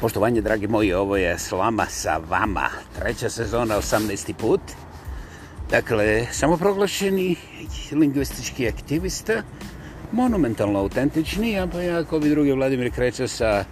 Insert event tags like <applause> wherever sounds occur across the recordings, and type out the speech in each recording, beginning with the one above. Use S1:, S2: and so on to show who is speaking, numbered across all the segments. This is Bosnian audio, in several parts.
S1: Poštovanje, dragi moji, ovo je Slama sa vama. Treća sezona, 18. put. Dakle, samoproglašeni lingvistički aktivista, monumentalno autentični, a pa ja, kao bi drugi Vladimir Kreća sa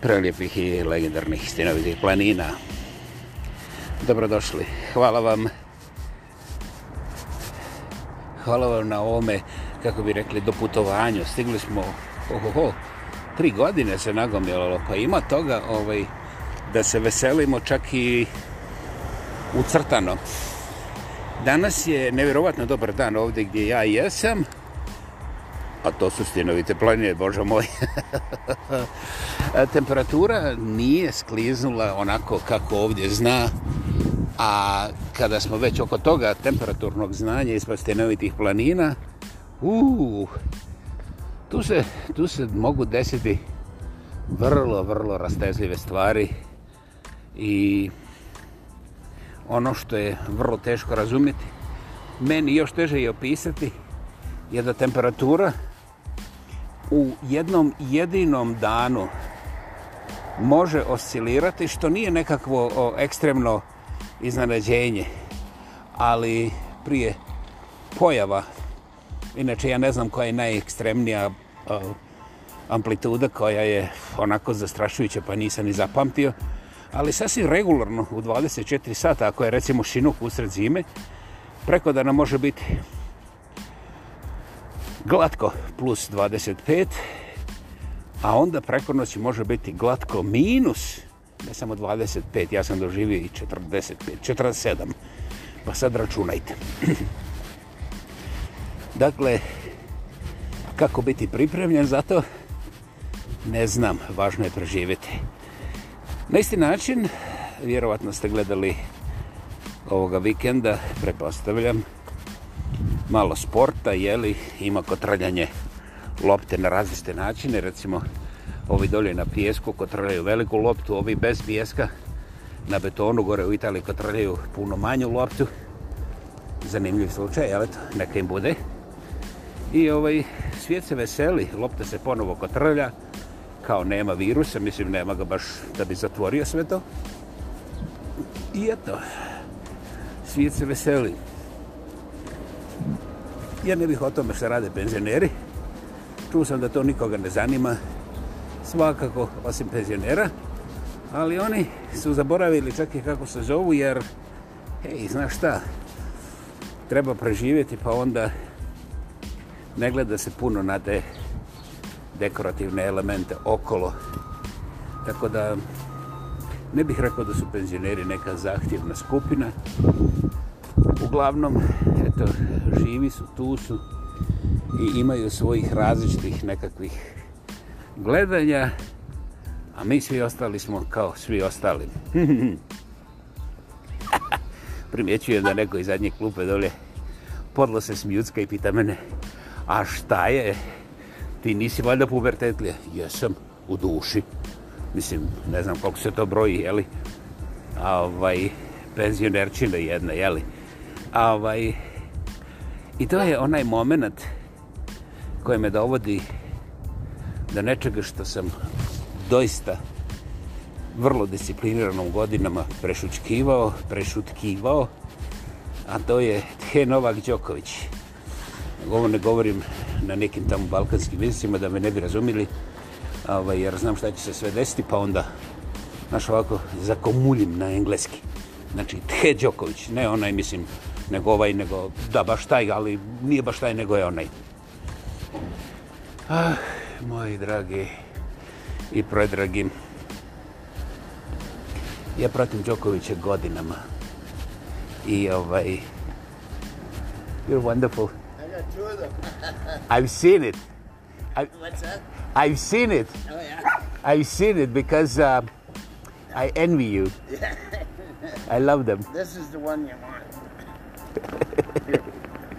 S1: prelijepih i legendarnih stinovitih planina. Dobrodošli. Hvala vam. Hvala vam na ovome, kako bi rekli, do putovanja. Stigli smo, ohoho, oh, tri godine se nagomilalo, pa ima toga ovaj, da se veselimo čak i ucrtano. Danas je nevjerovatno dobar dan ovdje gdje ja jesam, a to su stjenovite planine, božo moj. <laughs> Temperatura nije skliznula onako kako ovdje zna, a kada smo već oko toga temperaturnog znanja ispod stjenovitih planina, uuuu, uh, Tu se, tu se mogu desiti vrlo, vrlo rastezljive stvari i ono što je vrlo teško razumjeti, meni još teže je opisati, je da temperatura u jednom jedinom danu može oscilirati, što nije nekakvo o, ekstremno iznenađenje, ali prije pojava Inače, ja ne znam koja je najekstremnija uh, amplituda koja je onako zastrašujuća, pa nisam ni zapamtio. Ali sasvim regularno u 24 sata, ako je recimo šinuk usred zime, preko dana može biti glatko plus 25, a onda preko noći može biti glatko minus, ne samo 25, ja sam doživio i 45, 47. Pa sad računajte. <clears throat> Dakle, kako biti pripremljen za to? Ne znam, važno je preživjeti. Na isti način, vjerovatno ste gledali ovoga vikenda, prepostavljam, malo sporta, jeli, ima kotrljanje lopte na različite načine, recimo ovi dolje na pijesku kotrljaju veliku loptu, ovi bez pijeska na betonu gore u Italiji kotrljaju puno manju loptu. Zanimljiv slučaj, ali to neka im bude. Uh, I ovaj, svijet se veseli, lopta se ponovo kotrlja, kao nema virusa, mislim nema ga baš da bi zatvorio sve to. I eto, svijet se veseli. Ja ne bih o tome što rade penzioneri. Čuo sam da to nikoga ne zanima, svakako osim penzionera. Ali oni su zaboravili čak i kako se zovu, jer, hej, znaš šta, treba preživjeti, pa onda ne gleda se puno na te dekorativne elemente okolo. Tako da ne bih rekao da su penzioneri neka zahtjevna skupina. Uglavnom, eto, živi su, tu su i imaju svojih različitih nekakvih gledanja, a mi svi ostali smo kao svi ostali. <laughs> Primjećujem da neko iz zadnje klupe dolje podlo se smijucka i pita mene A šta je? Ti nisi valjda pubertetlija? Jesam, u duši. Mislim, ne znam koliko se to broji, jeli? A ovaj, penzionerčina jedna, jeli? A ovaj, i to je onaj moment koji me dovodi da nečega što sam doista vrlo disciplinirano u godinama prešučkivao, prešutkivao, a to je Tjenovak Đoković. Tjenovak Đoković ovo ne govorim na nekim tamo balkanskim jezicima da me ne bi razumili ovaj, jer znam šta će se sve desiti pa onda naš ovako zakomuljim na engleski znači Tehe Đoković ne onaj mislim nego ovaj nego da baš taj ali nije baš taj nego je onaj ah, moji dragi i predragi ja pratim Đokovića godinama i ovaj you're wonderful
S2: got two of them.
S1: <laughs> I've seen it.
S2: I, What's that?
S1: I've seen it.
S2: Oh, yeah.
S1: I've seen it because uh, I envy you. Yeah. <laughs> I love them.
S2: This is the one you want.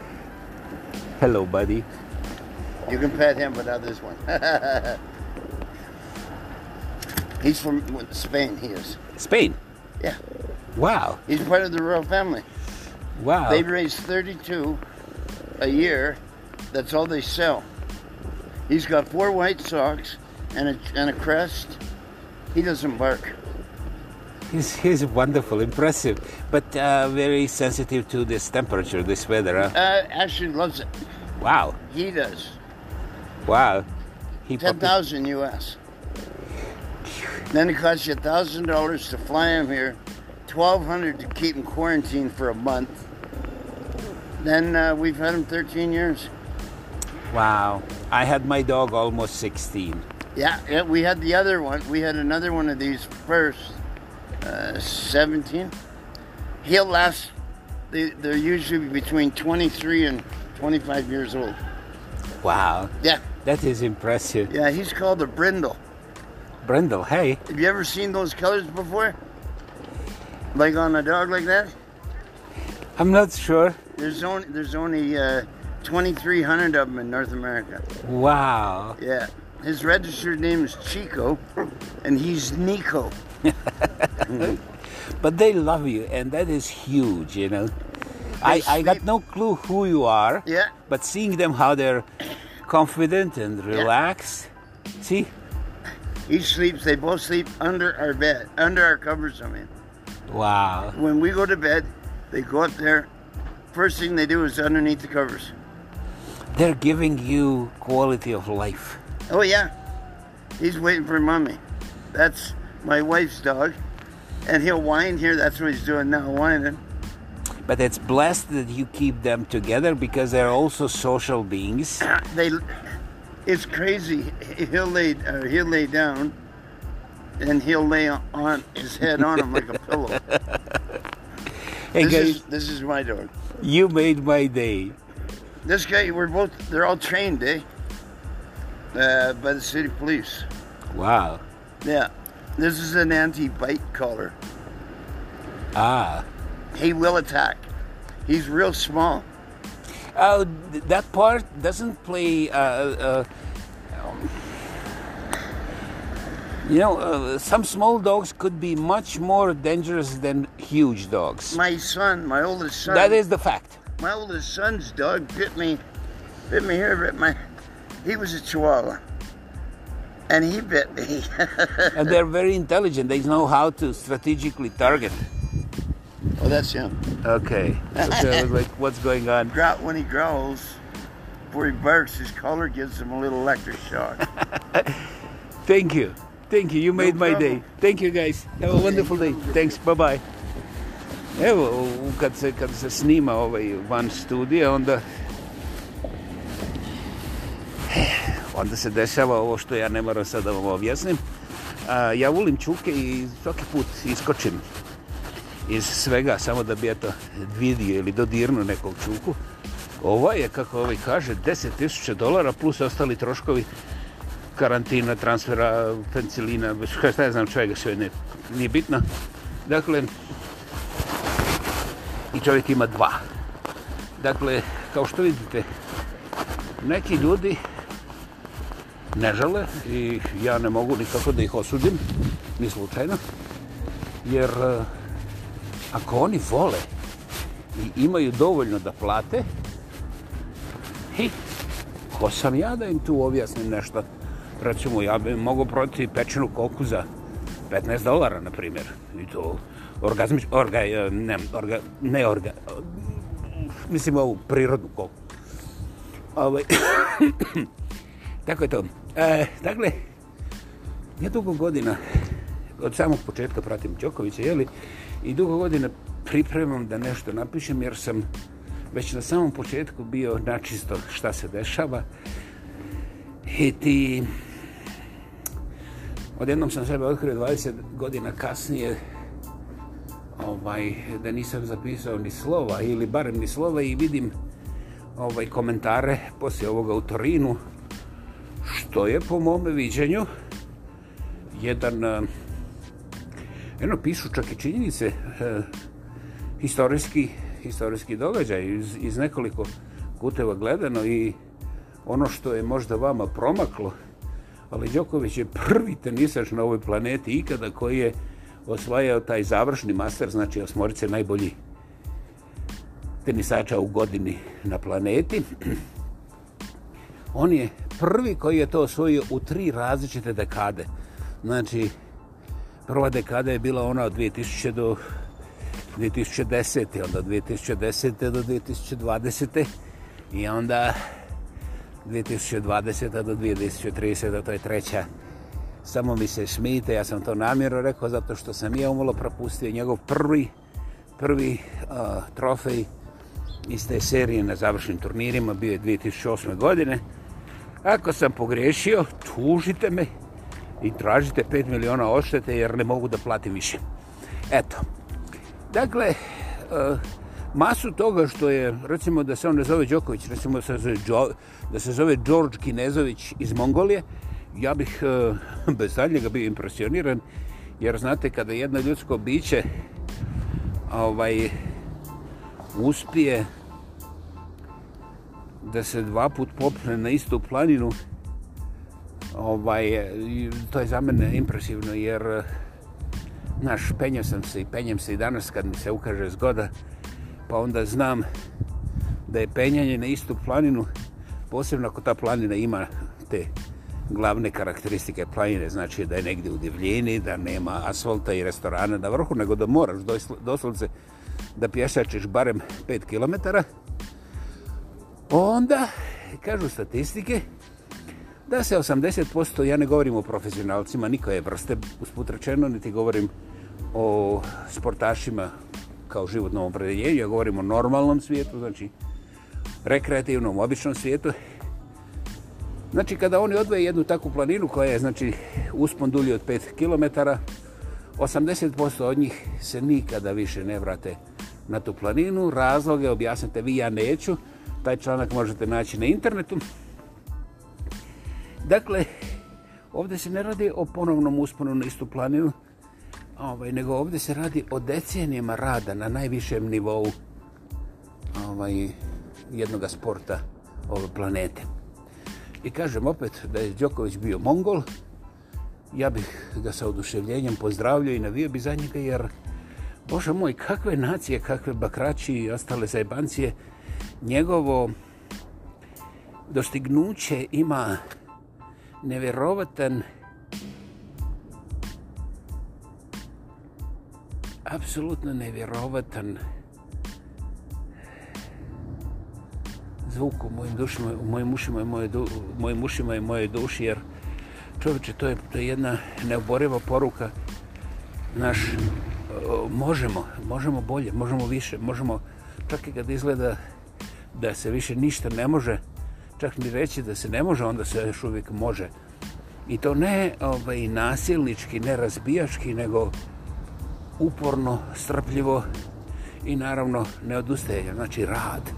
S1: <laughs> Hello, buddy.
S2: You can pet him, but not this one. He's from Spain, he is.
S1: Spain?
S2: Yeah.
S1: Wow.
S2: He's part of the royal family. Wow. They raised 32 a year. That's all they sell. He's got four white socks and a, and a crest. He doesn't bark.
S1: He's, he's wonderful, impressive, but uh, very sensitive to this temperature, this weather.
S2: Huh? Uh, loves it.
S1: Wow.
S2: He does.
S1: Wow.
S2: He 10000 US. then it costs you $1,000 to fly him here, 1200 to keep him quarantined for a month then uh, we've had him 13 years.
S1: Wow. I had my dog almost 16.
S2: Yeah, yeah, we had the other one. We had another one of these first, uh, 17. He'll last, they, they're usually between 23 and 25 years old.
S1: Wow.
S2: Yeah.
S1: That is impressive.
S2: Yeah, he's called a brindle.
S1: Brindle, hey.
S2: Have you ever seen those colors before? Like on a dog like that?
S1: I'm not sure.
S2: There's only there's only uh, 2,300 of them in North America.
S1: Wow.
S2: Yeah. His registered name is Chico, and he's Nico. <laughs>
S1: Mm-hmm. but they love you, and that is huge, you know. I, I got no clue who you are,
S2: yeah.
S1: but seeing them how they're confident and relaxed, yeah. see?
S2: He sleeps, they both sleep under our bed, under our covers, I mean.
S1: Wow.
S2: When we go to bed, they go up there first thing they do is underneath the covers.
S1: They're giving you quality of life.
S2: Oh yeah, he's waiting for mommy. That's my wife's dog, and he'll whine here. That's what he's doing now, whining.
S1: But it's blessed that you keep them together because they're also social beings.
S2: <clears throat> they, it's crazy. He'll lay, uh, he'll lay down, and he'll lay on his head on him like a pillow. <laughs> Hey, this, guys. Is, this is my dog.
S1: <laughs> You made my day.
S2: This guy, we're both, they're all trained, eh? Uh, by the city police.
S1: Wow.
S2: Yeah. This is an anti bite collar.
S1: Ah.
S2: He will attack. He's real small.
S1: Uh, that part doesn't play. Uh, uh You know, uh, some small dogs could be much more dangerous than huge dogs.
S2: My son, my oldest son.
S1: That is the fact.
S2: My oldest son's dog bit me, bit me here, bit my. He was a Chihuahua, and he bit me.
S1: <laughs> and they're very intelligent. They know how to strategically target.
S2: Oh, that's him.
S1: Okay. So, like, what's going on?
S2: when he growls, before he barks, his collar gives him a little electric shock.
S1: <laughs> Thank you. Thank you, you made no my day. Thank you guys. Have a wonderful day. Thanks, bye bye. Evo, kad se, kad se snima ovaj van studija, onda... <sighs> Onda se dešava ovo što ja ne moram sad da vam objasnim. A, ja volim čuke i svaki put iskočim iz svega, samo da bi ja to vidio ili dodirnu nekog čuku. Ovo je, kako ovaj kaže, 10.000 dolara plus ostali troškovi karantina, transfera, pencilina, šta ne znam čovjeka, sve ne, nije bitno. Dakle, i čovjek ima dva. Dakle, kao što vidite, neki ljudi ne žele i ja ne mogu nikako da ih osudim, ni slučajno, jer e, ako oni vole i imaju dovoljno da plate, hej, ko sam ja da im tu objasnim nešto? recimo, ja bih mogao prodati pečenu koku za 15 dolara, na primjer. I to orgazmič, orga, e, ne, orga, ne orga, mislim ovu prirodnu koku. Ovo, ovaj, <coughs> tako je to. E, dakle, ja dugo godina, od samog početka pratim Đokovića, jeli, i dugo godina pripremam da nešto napišem, jer sam već na samom početku bio načisto šta se dešava. I ti, Odjednom sam sebe otkrio 20 godina kasnije ovaj, da nisam zapisao ni slova ili barem ni slova i vidim ovaj komentare poslije ovoga u Torinu što je po mome viđenju jedan jedno eh, pišu čak i činjenice historijski eh, historijski događaj iz, iz nekoliko kuteva gledano i ono što je možda vama promaklo ali Đoković je prvi tenisač na ovoj planeti ikada koji je osvajao taj završni master, znači osmorice najbolji tenisača u godini na planeti. On je prvi koji je to osvojio u tri različite dekade. Znači, prva dekada je bila ona od 2000 do 2010. Onda 2010. do 2020. I onda 2020. do 2030. to je treća. Samo mi se smijete, ja sam to namjerno rekao zato što sam ja umalo propustio njegov prvi prvi uh, trofej iz te serije na završnim turnirima, bio je 2008. godine. Ako sam pogrešio, tužite me i tražite 5 miliona oštete jer ne mogu da platim više. Eto, dakle, uh, masu toga što je, recimo da se on ne zove Đoković, recimo da se zove, Đo, da se zove George Kinezović iz Mongolije, ja bih eh, <laughs> bez daljega bio impresioniran, jer znate kada jedno ljudsko biće ovaj, uspije da se dva put popne na istu planinu, ovaj, to je za mene impresivno, jer eh, naš, penjao sam se i penjem se i danas kad mi se ukaže zgoda, pa onda znam da je penjanje na istu planinu, posebno ako ta planina ima te glavne karakteristike planine, znači da je negdje u divljini, da nema asfalta i restorana na vrhu, nego da moraš doslovce da pješačiš barem 5 km. Onda, kažu statistike, da se 80%, ja ne govorim o profesionalcima, niko je vrste usputrečeno, niti govorim o sportašima kao životnom opredeljenju, ja govorim o normalnom svijetu, znači rekreativnom, običnom svijetu. Znači, kada oni odvoje jednu takvu planinu koja je, znači, uspon dulji od 5 km, 80% od njih se nikada više ne vrate na tu planinu. Razloge objasnite vi, ja neću. Taj članak možete naći na internetu. Dakle, ovdje se ne radi o ponovnom usponu na istu planinu, ovaj, nego ovdje se radi o decenijama rada na najvišem nivou ovaj, jednog sporta ove planete. I kažem opet da je Đoković bio mongol, ja bih ga sa oduševljenjem pozdravljio i navio bi za njega, jer, bože moj, kakve nacije, kakve bakrači i ostale zajbancije, njegovo dostignuće ima nevjerovatan... apsolutno nevjerovatan zvuk u mojim dušima, u mojim ušima i moje du, mojim ušima i moje duši, jer čovječe, to je, to je jedna neoboriva poruka naš možemo, možemo bolje, možemo više, možemo čak i kad izgleda da se više ništa ne može, čak mi reći da se ne može, onda se još uvijek može. I to ne ovaj, nasilnički, ne razbijački, nego uh, uporno, strpljivo i naravno ne odustaje, znači rad.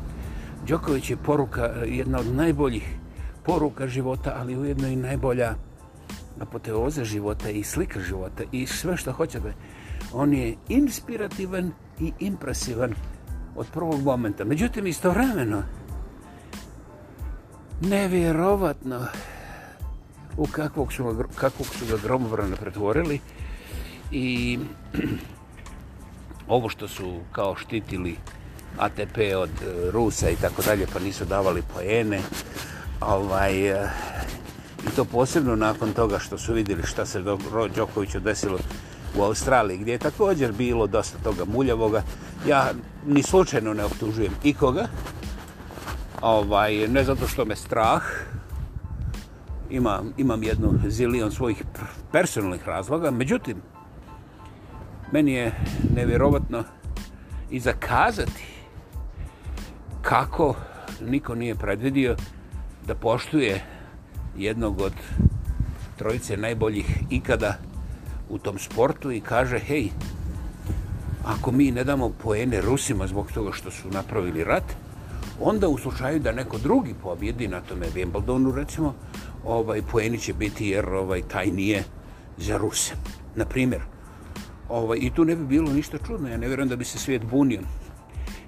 S1: Đoković je poruka, eh, jedna od najboljih poruka života, ali ujedno i najbolja apoteoza života i slika života i sve što hoćete. On je inspirativan i impresivan od prvog momenta. Međutim, istovremeno, nevjerovatno u kakvog su, kakvog su ga gromobrana pretvorili, i <clears throat> ovo što su kao štitili ATP od e, Rusa i tako dalje, pa nisu davali poene. Ovaj, e, I to posebno nakon toga što su vidjeli šta se Đokoviću desilo u Australiji, gdje je također bilo dosta toga muljavoga. Ja ni slučajno ne optužujem ikoga, ovaj, ne zato što me strah, imam, imam jednu zilion svojih personalnih razloga, međutim, meni je nevjerovatno i zakazati kako niko nije predvidio da poštuje jednog od trojice najboljih ikada u tom sportu i kaže hej, ako mi ne damo poene Rusima zbog toga što su napravili rat, onda u slučaju da neko drugi pobjedi na tome Wimbledonu recimo, ovaj poeni će biti jer ovaj taj nije za Ruse. Na primjer, Ovaj, I tu ne bi bilo ništa čudno, ja ne vjerujem da bi se svijet bunio.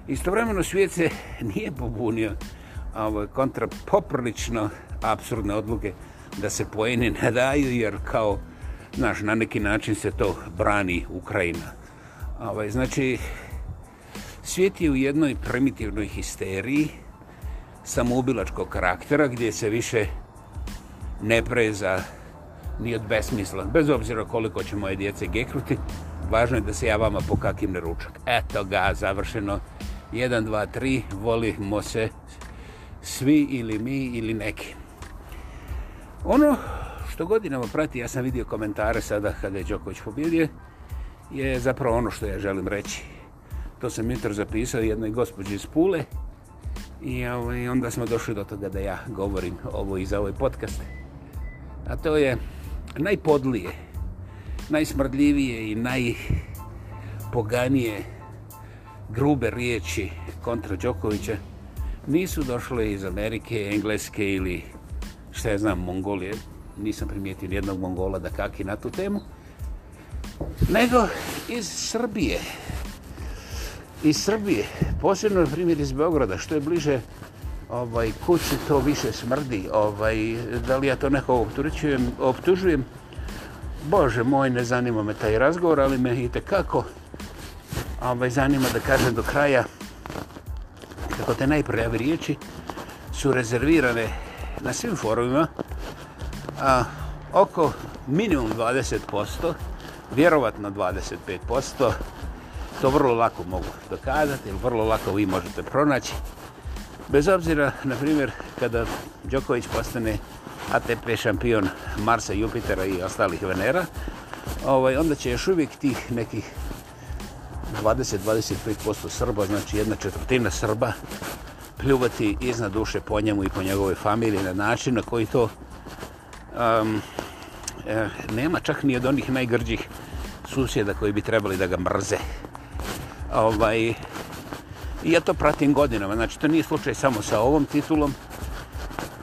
S1: Istovremeno svijet se <laughs> nije pobunio ovaj, kontra poprlično absurdne odluke da se pojene ne daju, jer kao, znaš, na neki način se to brani Ukrajina. Ovaj, znači, svijet je u jednoj primitivnoj histeriji samoubilačkog karaktera gdje se više ne preza ni od besmisla, bez obzira koliko će moje djece gekruti, Važno je da se ja vama pokakim na ručak. Eto ga, završeno. 1, 2, 3, volimo se svi ili mi ili neki. Ono što godinama prati, ja sam vidio komentare sada kada je Đoković pobjedio, je zapravo ono što ja želim reći. To sam jutro zapisao jednoj gospođi iz Pule i ovaj, onda smo došli do toga da ja govorim ovo i za ovoj podcast. A to je najpodlije, najsmrdljivije i najpoganije grube riječi kontra Đokovića nisu došle iz Amerike, Engleske ili šta je znam, Mongolije. Nisam primijetio jednog Mongola da kaki na tu temu. Nego iz Srbije. Iz Srbije. Posebno je primjer iz Beograda. Što je bliže ovaj, kući, to više smrdi. Ovaj, da li ja to nekog optužujem? optužujem Bože moj, ne zanima me taj razgovor, ali me i tekako ovaj, zanima da kažem do kraja kako te najprojavi riječi su rezervirane na svim forumima a, oko minimum 20%, vjerovatno 25%, to vrlo lako mogu dokazati, vrlo lako vi možete pronaći. Bez obzira, na primjer, kada Đoković postane ATP šampion Marsa, Jupitera i ostalih Venera, ovaj, onda će još uvijek tih nekih 20-25% Srba, znači jedna četvrtina Srba, pljuvati iznad duše po njemu i po njegovoj familiji na način na koji to um, e, nema čak ni od onih najgrđih susjeda koji bi trebali da ga mrze. Ovaj, I ja to pratim godinama, znači to nije slučaj samo sa ovom titulom,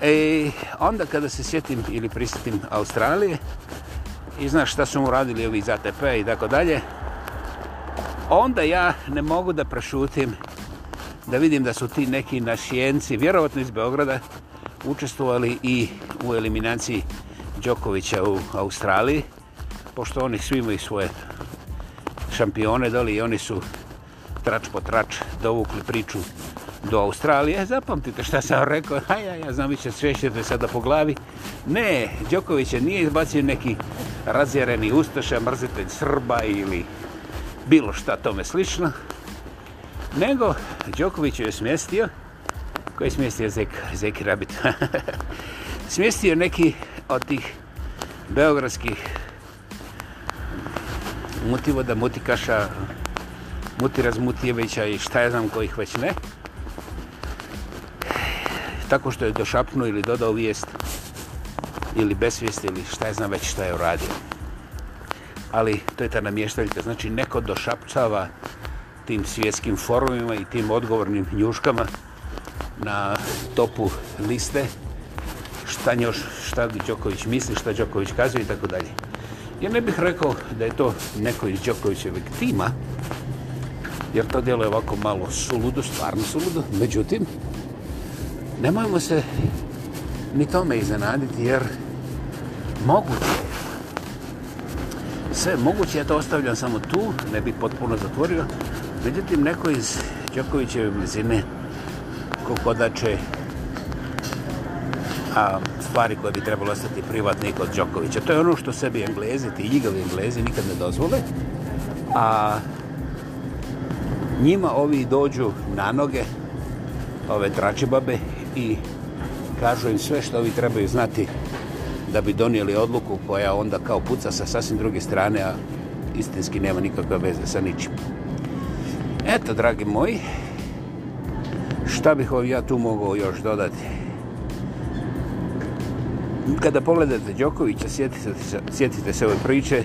S1: E, onda kada se sjetim ili prisjetim Australije i znaš šta su mu radili ovi iz ATP i tako dalje, onda ja ne mogu da prešutim da vidim da su ti neki našijenci, vjerovatno iz Beograda, učestvovali i u eliminaciji Đokovića u Australiji, pošto oni svi imaju svoje šampione, da li oni su trač po trač dovukli priču do Australije. E, zapamtite šta sam rekao. A ja, ja znam, vi će svešćete sada po glavi. Ne, Đoković je nije izbacio neki razjereni ustaša, mrzitelj Srba ili bilo šta tome slično. Nego Đoković je smjestio, koji je smjestio Zek, Zeki Rabit? <laughs> smjestio neki od tih beogradskih mutivoda, mutikaša, mutirazmutijevića i šta ja znam kojih već ne tako što je došapnuo ili dodao vijest ili besvijest ili šta je znam već šta je uradio. Ali to je ta namještaljka. Znači neko došapčava tim svjetskim forumima i tim odgovornim njuškama na topu liste šta njoš, šta Đoković misli, šta Đoković kazuje i tako dalje. Ja ne bih rekao da je to neko iz Đokovićevog tima, jer to djelo je ovako malo suludo, stvarno suludo. Međutim, nemojmo se ni tome iznenaditi jer moguće sve moguće, ja to ostavljam samo tu, ne bi potpuno zatvorio. Međutim, neko iz Đokovićeve blizine kukodače a stvari koje bi trebalo ostati privatni kod Đokovića. To je ono što sebi englezi, ti ljigavi englezi nikad ne dozvole. A njima ovi dođu na noge, ove tračebabe i kažu im sve što ovi trebaju znati da bi donijeli odluku koja onda kao puca sa sasvim druge strane, a istinski nema nikakve veze sa ničim. Eto, dragi moji, šta bih ovaj ja tu mogao još dodati? Kada pogledate Đokovića, sjetite se, sjetite se ove priče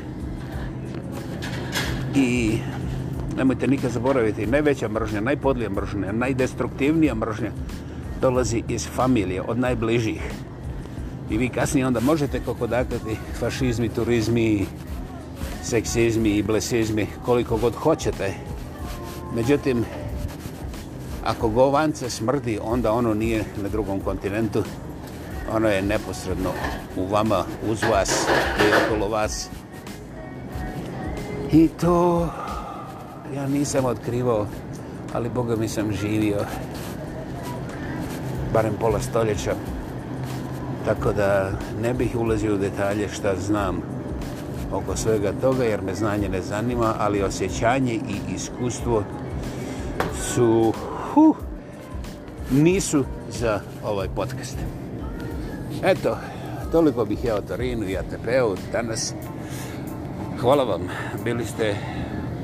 S1: i nemojte nikad zaboraviti, najveća mržnja, najpodlija mržnja, najdestruktivnija mržnja dolazi iz familije, od najbližih. I vi kasnije onda možete kokodakati fašizmi, turizmi, seksizmi i blesizmi koliko god hoćete. Međutim, ako govance smrdi, onda ono nije na drugom kontinentu. Ono je neposredno u vama, uz vas i okolo vas. I to ja nisam otkrivao, ali Boga mi sam živio barem pola stoljeća. Tako da ne bih ulazio u detalje šta znam oko svega toga, jer me znanje ne zanima, ali osjećanje i iskustvo su... Huh, nisu za ovaj podcast. Eto, toliko bih ja o Torinu i ATP-u danas. Hvala vam, bili ste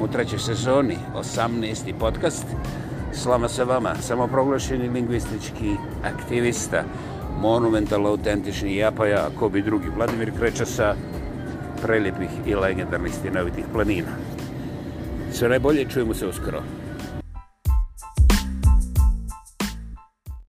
S1: u trećoj sezoni, 18. podcast. Hvala slama se vama, samoproglašeni lingvistički aktivista, monumental, autentični japaja, ako bi drugi, Vladimir Kreča sa prelijepih i legendarnih stinovitih planina. Sve najbolje, čujemo se uskoro.